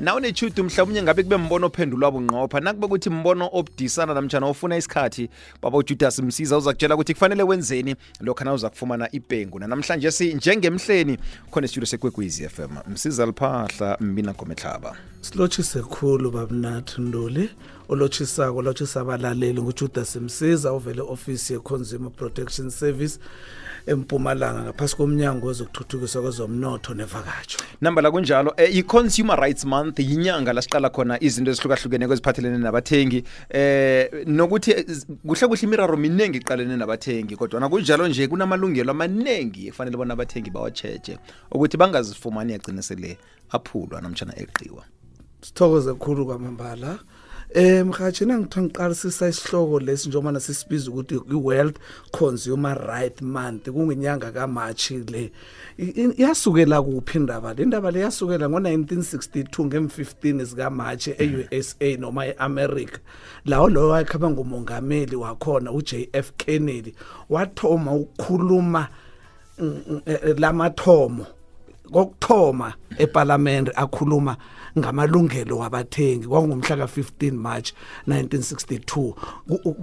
na unetshudu mhlawumnye ngabe kube mbono ophendulwa bunqopha nakube ukuthi mbono obudisana namtshana ofuna isikhathi baba ujudas msiza uza kutshela ukuthi kufanele wenzeni lokho na uza kufumana ipengu nanamhlanje si njengemhleni khona isitudio sekwekwezi f m msiza liphahla mina gometlhaba silotshise khulu babinathi nduli olotshisako olotshisa abalaleli ngujuda simsiza ovele ofisi ye-consumer protection service empumalanga ngaphasi komnyango wezokuthuthukiswa kwezomnotho nevakatsho namba la kunjalo eh, i-consumer rights month yinyanga lasiqala khona izinto ezihlukahlukeneko eziphathelene nabathengi eh nokuthi eh, kuhle kuhle imiraro miningi iqalene nabathengi kodwana kunjalo nje kunamalungelo amaningi ekufanele bona abathengi bawatshetshe ukuthi bangazifumani yagcine sele aphulwa namtshana eqiwa sithokoze khulu kwamambala eh mhathi nangithiwa ngiqalisisa isihloko lesi njengoba nasisibiza ukuthi i-world consumer right month kungenyanga kamarchi le iyasukela kuphi indaba le ndaba le yasukela ngo-1962 ngem-15 zikamarchi e-usa noma e-america lawo loyo wayekhaba ngumongameli wakhona uj f kennedy wathoma ukukhuluma mm, mm, eh, eh, lamathomo kokuthoma epalamende akhuluma ngamalungelo wabathengi kwangumhla ka-15 march 1962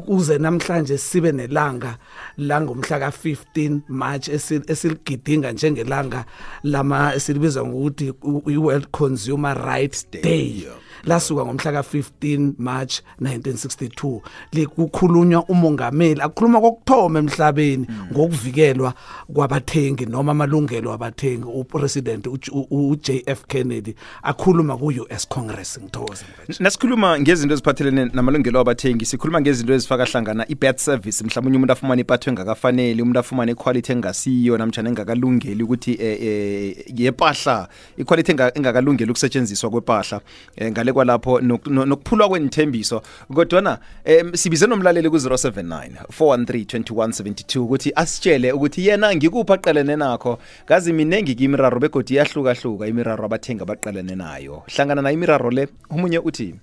kuze namhlanje sibe nelanga langomhla ka-15 march esiligidinga njengelanga lama esilibiza ngokuthi i-world consumer rights day lasuka ngomhla ka-15 march 1962 likukhulunywa umongameli akhuluma kokuthoma emhlabeni mm. ngokuvikelwa kwabathengi noma amalungelo abathengi upresident uJF Kennedy akhuluma kuUS Congress ngithokoze nasikhuluma ngezinto eziphathelene namalungelo abathengi sikhuluma ngezinto ezifaka hlangana ibad service mhlawumnye umuntu afumane ipatho engakafanele umuntu afumane iquality engasiyo namtjana engakalungeli ukuthi eh, eh, yepahla ikhwalithi engakalungeli ukusetshenziswa kwepahla eh, ngale kwalapho nokuphulwa kwenithembiso kodwana um sibize nomlaleli ku-079 413 ukuthi asitshele ukuthi yena ngikuphi aqalene nakho kazi miningi kimiraro begodi iyahlukahluka imiraro abathengi abaqalene nayo hlangana nayo imiraro le omunye uthi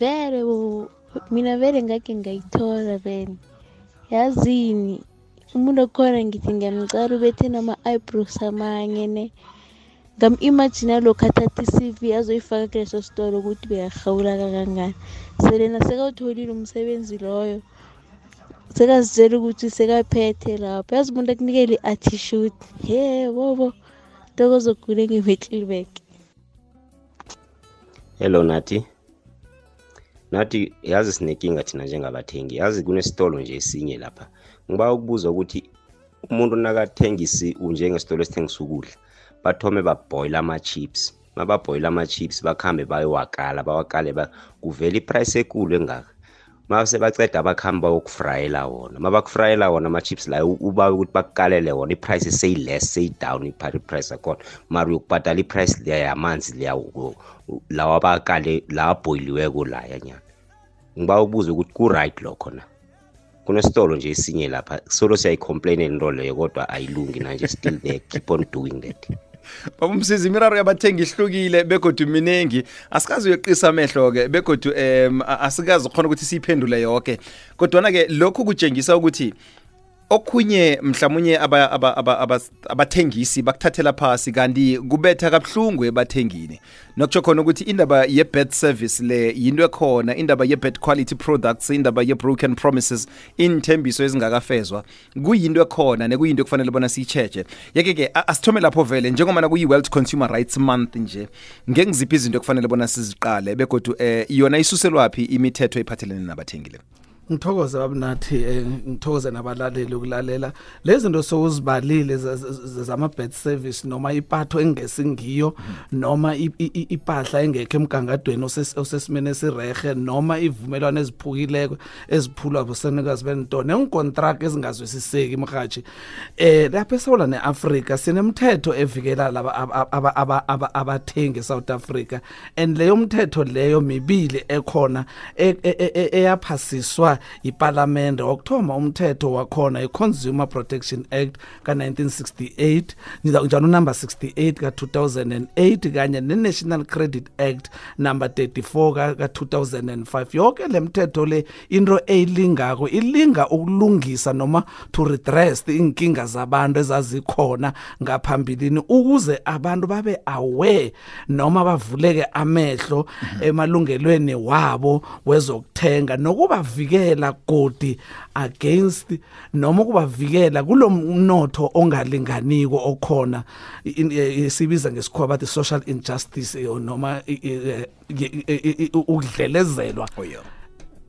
vele mina vele ngake ngayithola vele yazini umuntu okhona ngithi ngiyamcala ubethe nama-eyebrows amanye ne ngam-imajina lokhu athatha i-cv azoyifaka kuleso sitolo ukuthi bekarhawula kakangani selena sekawutholile umsebenzi loyo sekazitshela ukuthi sekaphethe lapho yazi umuntu akunikele i-attitude he bobo tokozogule ngemetlibeke hello nathi nathi yazi sinekinga thina njengabathengi yazi kunesitolo nje esinye lapha ngiba ukubuza ukuthi umuntu nakathengisi unjengesitolo esithengisa ukudla bathome babhoyila ama-chips mababhoyila ama-chips bakhambe bayowakala bawakale ba, kuvela iprice ekulu engaka mase baceda abakhambi bayokufrayela wona mabakufrayela wona ama-chips layo ubawe ukuthi bakukalele wona iprice seyi-less seyi-down iprice yakhona mara uyokubhadala iprice leya yamanzi leya lawa abakale lawa abhoyiliweko laya nyana ngiba ukubuza ukuthi ku-right lokho na kunesitolo nje esinye lapha solo siyayicomplaine into leyo kodwa ayilungi nanje still there keep on doing that babumsiza imiraro yabathengi ihlukile begodu miningi asikazi uyeqisa amehlo-ke begodu um asikazi khona ukuthi siyiphendule yoke kodwana-ke lokhu kutshengisa ukuthi okhunye mhlawumunye abathengisi bakuthathela phasi kanti kubetha kabuhlungu ebathengini nokutsho khona ukuthi indaba ye-bad service le yinto ekhona indaba ye-bad quality products indaba ye-broken promises iinthembiso ezingakafezwa kuyinto ekhona nekuyinto ekufanele bona siyitsheje yeke-ke asithome lapho vele njengobana kuyi-world consumer rights month nje ngengiziphi izinto ekufanele bona siziqale begodu um yona isuselwaphi imithetho ephathelene nabathengile ngithokoze babinathi eh, ngithokoze nabalaleli ukulalela lezi zinto sowuzibalile zama-bed service noma ipatho engesingiyo noma ipahla engekho emgangadweni osesimeni esirehe noma ivumelwano eziphukileko eziphulwa bosenikazi bento neenkontraka ezingazwisiseki mrhatshi um eh, lapha esawula ne-afrika sinemthetho evikela laba abathengi esouth africa and leyo mthetho leyo mibili ekhona e, e, e, eyaphasiswa yipalamende wokuthoma umthetho wakhona i-consumer protection act ka-1968 njalo number 68 ka-2008 kanye ne-national credit act number 34 ka-2005 yoke le mthetho le into eyilingako ilinga ukulungisa noma to redress iinkinga zabantu ezazikhona ngaphambilini ukuze abantu babe aware noma bavuleke amehlo mhm. emalungelweni wabo wezokuthenga nokubavikela godi against noma ukubavikela kulomnotho ongalinganiko okhona e, sibiza ngesikhuwa bathi social injustice eh, noma eh, eh, ukudlelezelwa oh,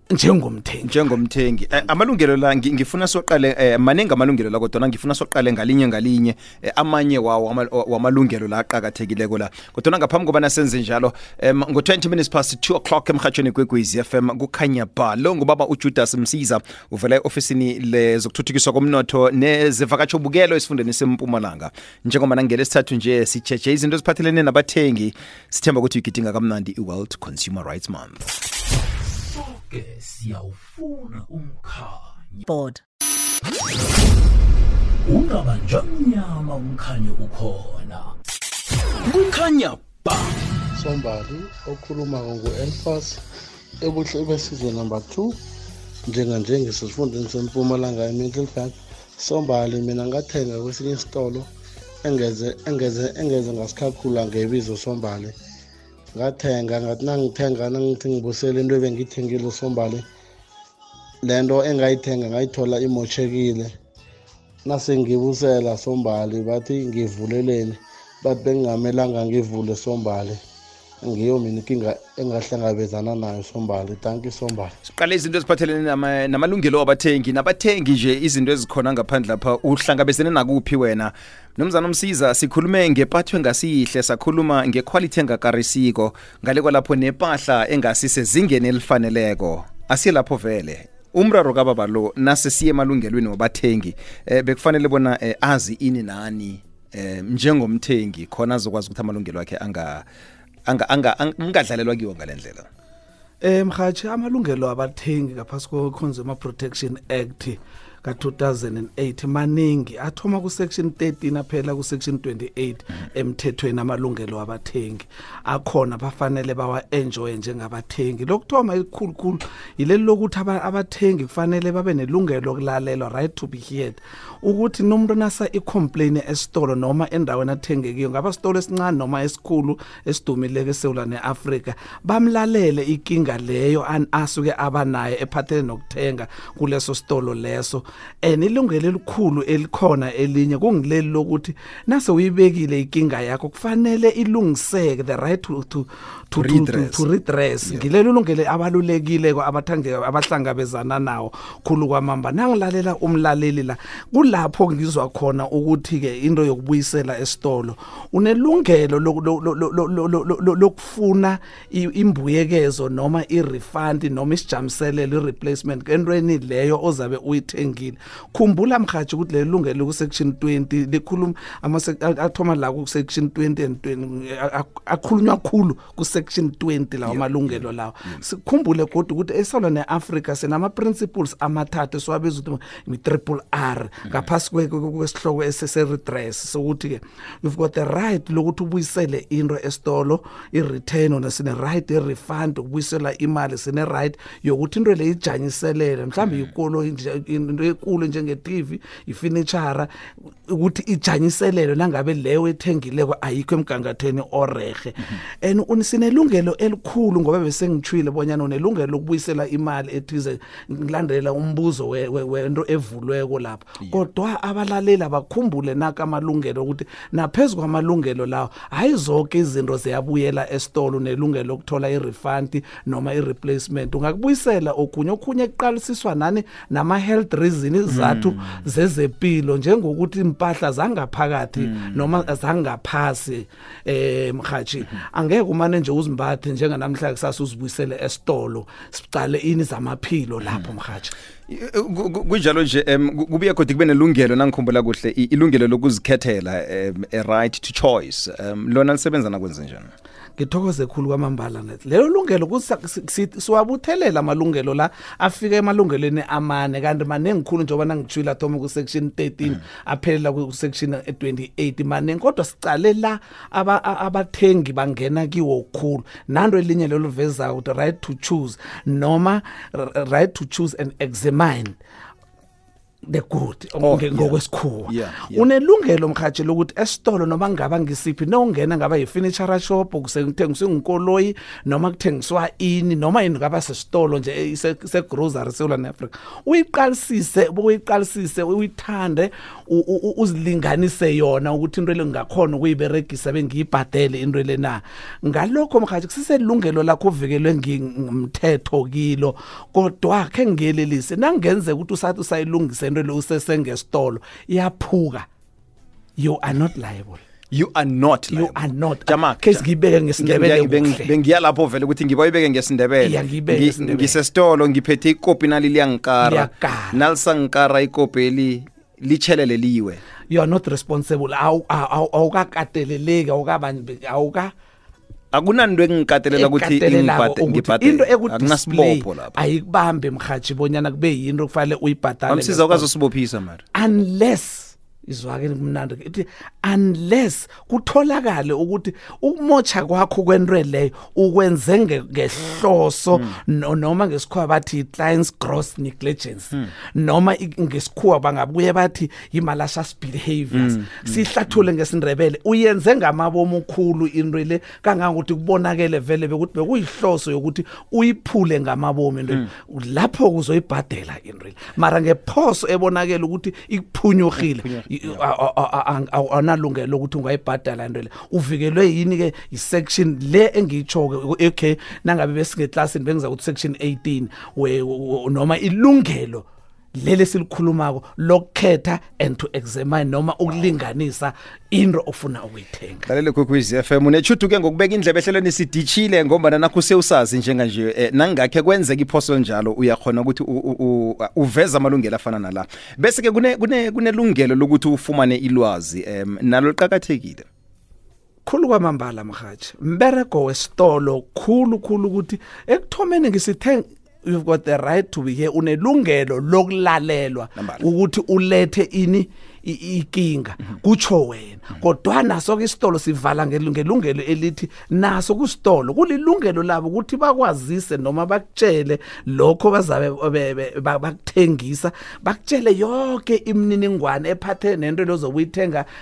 njengomthengi njengomthengi eh, amalungelo la ngifuna soqale eh, maningi amalungelo la kodwa ngifuna soqale ngalinye ngalinye eh, amanye wawo wama- wa- wamalungelo la aqakathekileko la kodwana ngaphambi kobana senze njalo em, ngo-20 minutes past 2 o'clock emhatshweni kwegwezi f m kukhanya ba lo ngubaba ujudas msiza uvela e-ofisini le- zokuthuthukiswa komnotho nezivakatsho bukelo esifundeni sempumalanga njengombana ngelesithathu nje sitshetshe izinto eziphathelene nabathengi sithemba ukuthi uyigidinga kamnandi i-world consumer rights month soke siyawufuna umkhaya board ungabanjwa mnyama umkhanyo ukhona kukhanya ba sombali okhulumako ngu-elfas ebuhle ebesize number two njenganje ngisesifundeni sempumalanga emiddleburg sombali mina ngathenga kwesinye isitolo engeze engeze engeze ngasikhakhula ngebizo sombali ngathenga ngathi nangithenga nangithi ngibusele into ebengiyithengile usombali le nto engayithenga ngayithola imotshekile nasengibusela sombali bathi ngivuleleni bathi bengingamelanga ngivule sombali ngiyo mina inkinga engahlangabezana nayo sombali tanki sombali siqale izinto eziphathelene namalungelo wabathengi nabathengi nje izinto ezikhona ngaphandle lapha uhlangabezene nakuphi wena mnumzana umsiza sikhulume ngepathwe ngasiyihle sakhuluma ngekhwalithi engakarisiko ngale kwalapho nepahla engasisezingeni elifaneleko asilapho vele umraro kababa lo nase siye emalungelweni wabathengi eh, bekufanele bona eh, azi ini nani eh, njengomthengi khona azokwazi ukuthi amalungelo akhe anga anga anga angadlalelwa kiwo ngalendlela eh mhathi amalungelo abathengi ngaphasi kweconsumer protection act ka-2008 maningi athoma ku-section 13 aphela ku-section 28 emthethweni amalungelo wabathengi akhona bafanele bawa-enjoye njengabathengi lokuthoma elikhulukhulu yileli lokuthi abathengi kufanele babe nelungelo lokulalelwa right to be heard ukuthi nomuntu nasa icomplaini esitolo noma endaweni athengekiyo ngaba sitolo esincane noma esikhulu esidumileko esewula ne-afrika bamlalele ikinga leyo asuke abanayo ephathele nokuthenga kuleso sitolo leso and ilungelo elikhulu elikhona elinye kungileli lokuthi nase uyibekile ikinga yakho kufanele ilungiseke the right to, to, to, redress, to, to redress. Yeah. ngileli ulungele abalulekileko abahlangabezana nawo khulu kwamamba nangilalela umlaleli la kulapho ngizwa khona ukuthi-ke into yokubuyisela esitolo unelungelo lokufuna imbuyekezo noma i-refund noma isijamiselelo i-replacement entweni leyo ozabe uyithengile khumbula mhathi ukuthi leli lungelo kusection 20 likhuluma athoma la kusection 20 and 20 akhulunywa khulu ku-section 20 lawo amalungelo lawo sikhumbule kodwa ukuthi esona ne-afrika sinama-principles amathathu esiwabiza ukuthi mi-triple r mm. ngaphasi kwesihloko esise-redress sokuthi-ke you've got the right lokuthi ubuyisele into esitolo i-return ona sine-right i-refund ukubuyisela imali sine-right yokuthi into le ijanyiselele mhlawumbe mm. ikolo into ekulu njenge-tv ifinichara ukuthi ijanyiselelo nangabe leyo ethengileko ayikho emgangathweni orehe and sinelungelo elikhulu ngoba besengithwile bonyana unelungelo lokubuyisela imali ethize ngilandelela umbuzo wento evulweko lapha kodwa abalaleli abakhumbule naka amalungelo ukuthi naphezu kwamalungelo lawo hayi zonke izinto ziyabuyela esitolo nelungelo lokuthola i-refund noma i-replacement ungakubuyisela okunye okunye kuqalisiswa nani nama-health reason izizathu mm. zezepilo njengokuthi impahla zangaphakathi mm. noma zangaphasi eh mhathi mm. angeke umane nje uzimbathe njenganamhla kusasa uzibuyisele esitolo siqale ini zamaphilo lapho mhathi kunjalo nje um kubuye kodwa kube nelungelo nangikhumbula kuhle ilungelo lokuzikhethela um a right to choice um lona lisebenza nakwenze njani ngithokoze khulu kwamambala ngathi lelo lungelo siwabuthelela amalungelo la afika emalungelweni amane kanti maningi khulu njengoba nangitshwile athoma ku-section 13 mm. aphelela ku-section 28 maningi kodwa sicale la abathengi bangena kiwo khulu nanto elinye lelo livezayo ukuthi right to choose noma right to choose and examine the good oh, ngokwesikhuwa yeah. yeah, yeah. unelungelo mhathi lokuthi esitolo noma ngaba ngisiphi nongena ngaba yifurniture shop kusengithengiswa inkoloyi noma kuthengiswa ini noma yini ngaba sesitolo nje eh, se, se grocery seLand Africa uyiqalisise bokuyiqalisise uyithande uzilinganise yona ukuthi into le ngakhona ukuyiberegisa bengiyibhadele into le na ngalokho mhathi kusiselungelo lakho uvikelwe ngimthetho kilo kodwa khe ngiyelelise nangenzeka ukuthi usathi usayilungisa into le usesengesitolo iyaphuka you are not liable you are not you are not jama case ngibeke ngesindebele bengiya lapho vele ukuthi ngiba ibeke ngesindebele ngisesitolo ngiphethe ikopi nali liyankara nalisankara ikopi eli lichelele liwe you are not responsible awukakateleleki awukabantu awuka akunanto engikatelela ukuthi Ekatelelako ingibhade- ukuthi ngibhadele. into eku-display Akunasibopho lapho ayikubambe mhaji bonyana kube yinto kufanele uyibhadale amsiza ngesibopho. ukazosibophisa mara unless izwakeni kumnandi ithi unless kutholakale ukuthi ukumotsha kwakho kwento leyo ukwenze nge- ngehloso Hmm. no- noma ngesikhuwa bathi i-clients gross negligence Hmm. noma i- ngesikhuwa bangabuye bathi yimalashas behaviors mm, mm, sihlathule mm. ngesindebele uyenze ngamabomo khulu into le kangangokuthi kubonakele vele bekuthi bekuyihloso yokuthi uyiphule ngamabomo into mm. lapho kuzoyibhadela into le mara ngephoso ebonakele ukuthi ikuphunyurhile awunalungelo ukuthi ungayibhadala into le uvikelwe yini ke yisection le engiyitshoke okay nangabe besingeklassini bengiza ukuthi section 18 we noma ilungelo leli silikhulumako lokukhetha and to examine noma ukulinganisa into ofuna ukuyithenga lalele kwekwezi FM unetshudu ke ngokubeka indlebe ehlelweni sidishile ngombana nakho sewusazi njenganje eh, nangakhe kwenzeka iphoso njalo uyakhona ukuthi uveza amalungelo afana nala bese ke kunelungelo lokuthi ufumane ilwazi um nalo liqakathekile khulu kwamambala mhathi mberego wesitolo khulu khulu ukuthi ekuthomeni ngisithe you've got the right to be here unelungelo lokulalelwa ukuthi ulethe ini ikinga mhm. kutsho wena mhm. kodwa naso ke isitolo sivala ngelungelo elithi naso kusitolo kulilungelo labo ukuthi bakwazise noma bakutshele lokho bazabe bakuthengisa bakutshele yonke imininingwane ephathe nento lozokuyithenga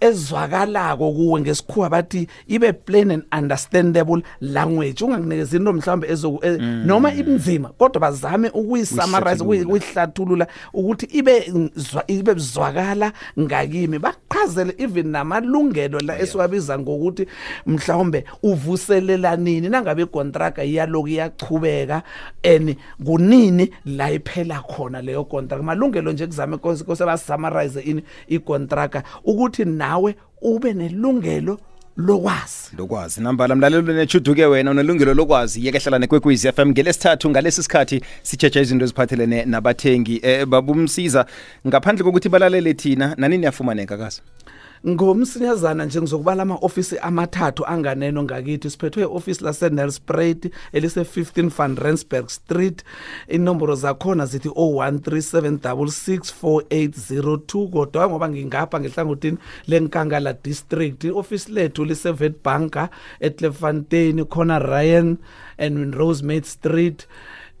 ezwakalako kuwe ngesikhuwa bathi ibe plain and understandable language ungakunikeza into mhlawumbe ezoku e, mm. noma ibinzima kodwa bazame ukuyisummarize ukuyihlathulula ukuthi ibe ibe bizwakala ngakimi baqhazele even namalungelo la esiwabiza ngokuthi mhlawumbe uvuselela nini nangabe contract iyaloku iyachubeka and kunini la iphela khona leyo contract malungelo nje kuzame kose basummarize ini ikontraka ukuthi nawe ube nelungelo lokwazi lokwazi nambala mlalelo netshuduke wena unelungelo lokwazi yeke hlala nekwekwezi FM ngelesithathu ngalesi sikhathi sitsheja izinto eziphathelene nabathengi eh babumsiza ngaphandle kokuthi balalele thina nani niyafumaneka kazi ngomsinyazana nje ngizokubala ama-ofisi amathathu anganeno ngakithi siphethwe i-ofisi lasenelspruit elise-15 van rensburg street inomboro zakhona zithi 0137664802 kodwa ngoba ngingapha ngehlangothini lenkangala district i-ofisi lethu lisevet banka etlefontein khona ryan and rosemate street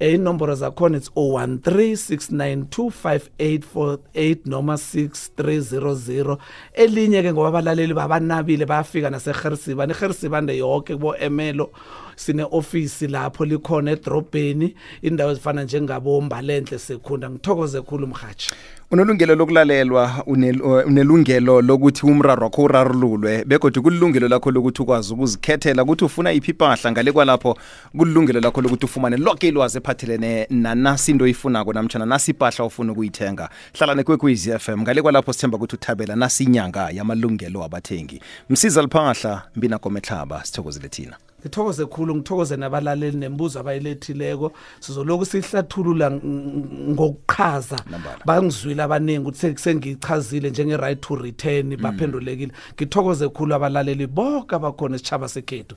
eh, inomboro zakhona it's 0136925848 noma 6300 elinye ke ngoba abalaleli babanabile bayafika nasehersiba nehersiba nde yonke kubo-emelo sine-ofisi lapho likhona edrobheni indawo ezifana njengabombalenhle sekhunda ngithokoze khulu mhatsha unelungelo lokulalelwa unelungelo lokuthi umraro wakho urarululwe begodwa kulilungelo lakho lokuthi ukwazi ukuzikhethela ukuthi ufuna iphi ipahla ngale kwalapho kulilungelo lakho lokuthi ufumane loke ilwazi ephathelene nanasi into oyifunako namtshana nasi ipahla ofuna ukuyithenga hlala nekwekwezi FM ngale kwalapho sithemba ukuthi uthabela nasinyanga yamalungelo wabathengi msiza liphahla mbina kometlhaba sithokozile thina ngithokoze khulu ngithokoze nabalaleli nembuzo abayilethileko sizolokhu sihlathulula ngokuchaza bangizwile abaningi ukuthi sengichazile njenge-right to return mm. baphendulekile ngithokoze khulu abalaleli boke abakhona isitshaba sekhethu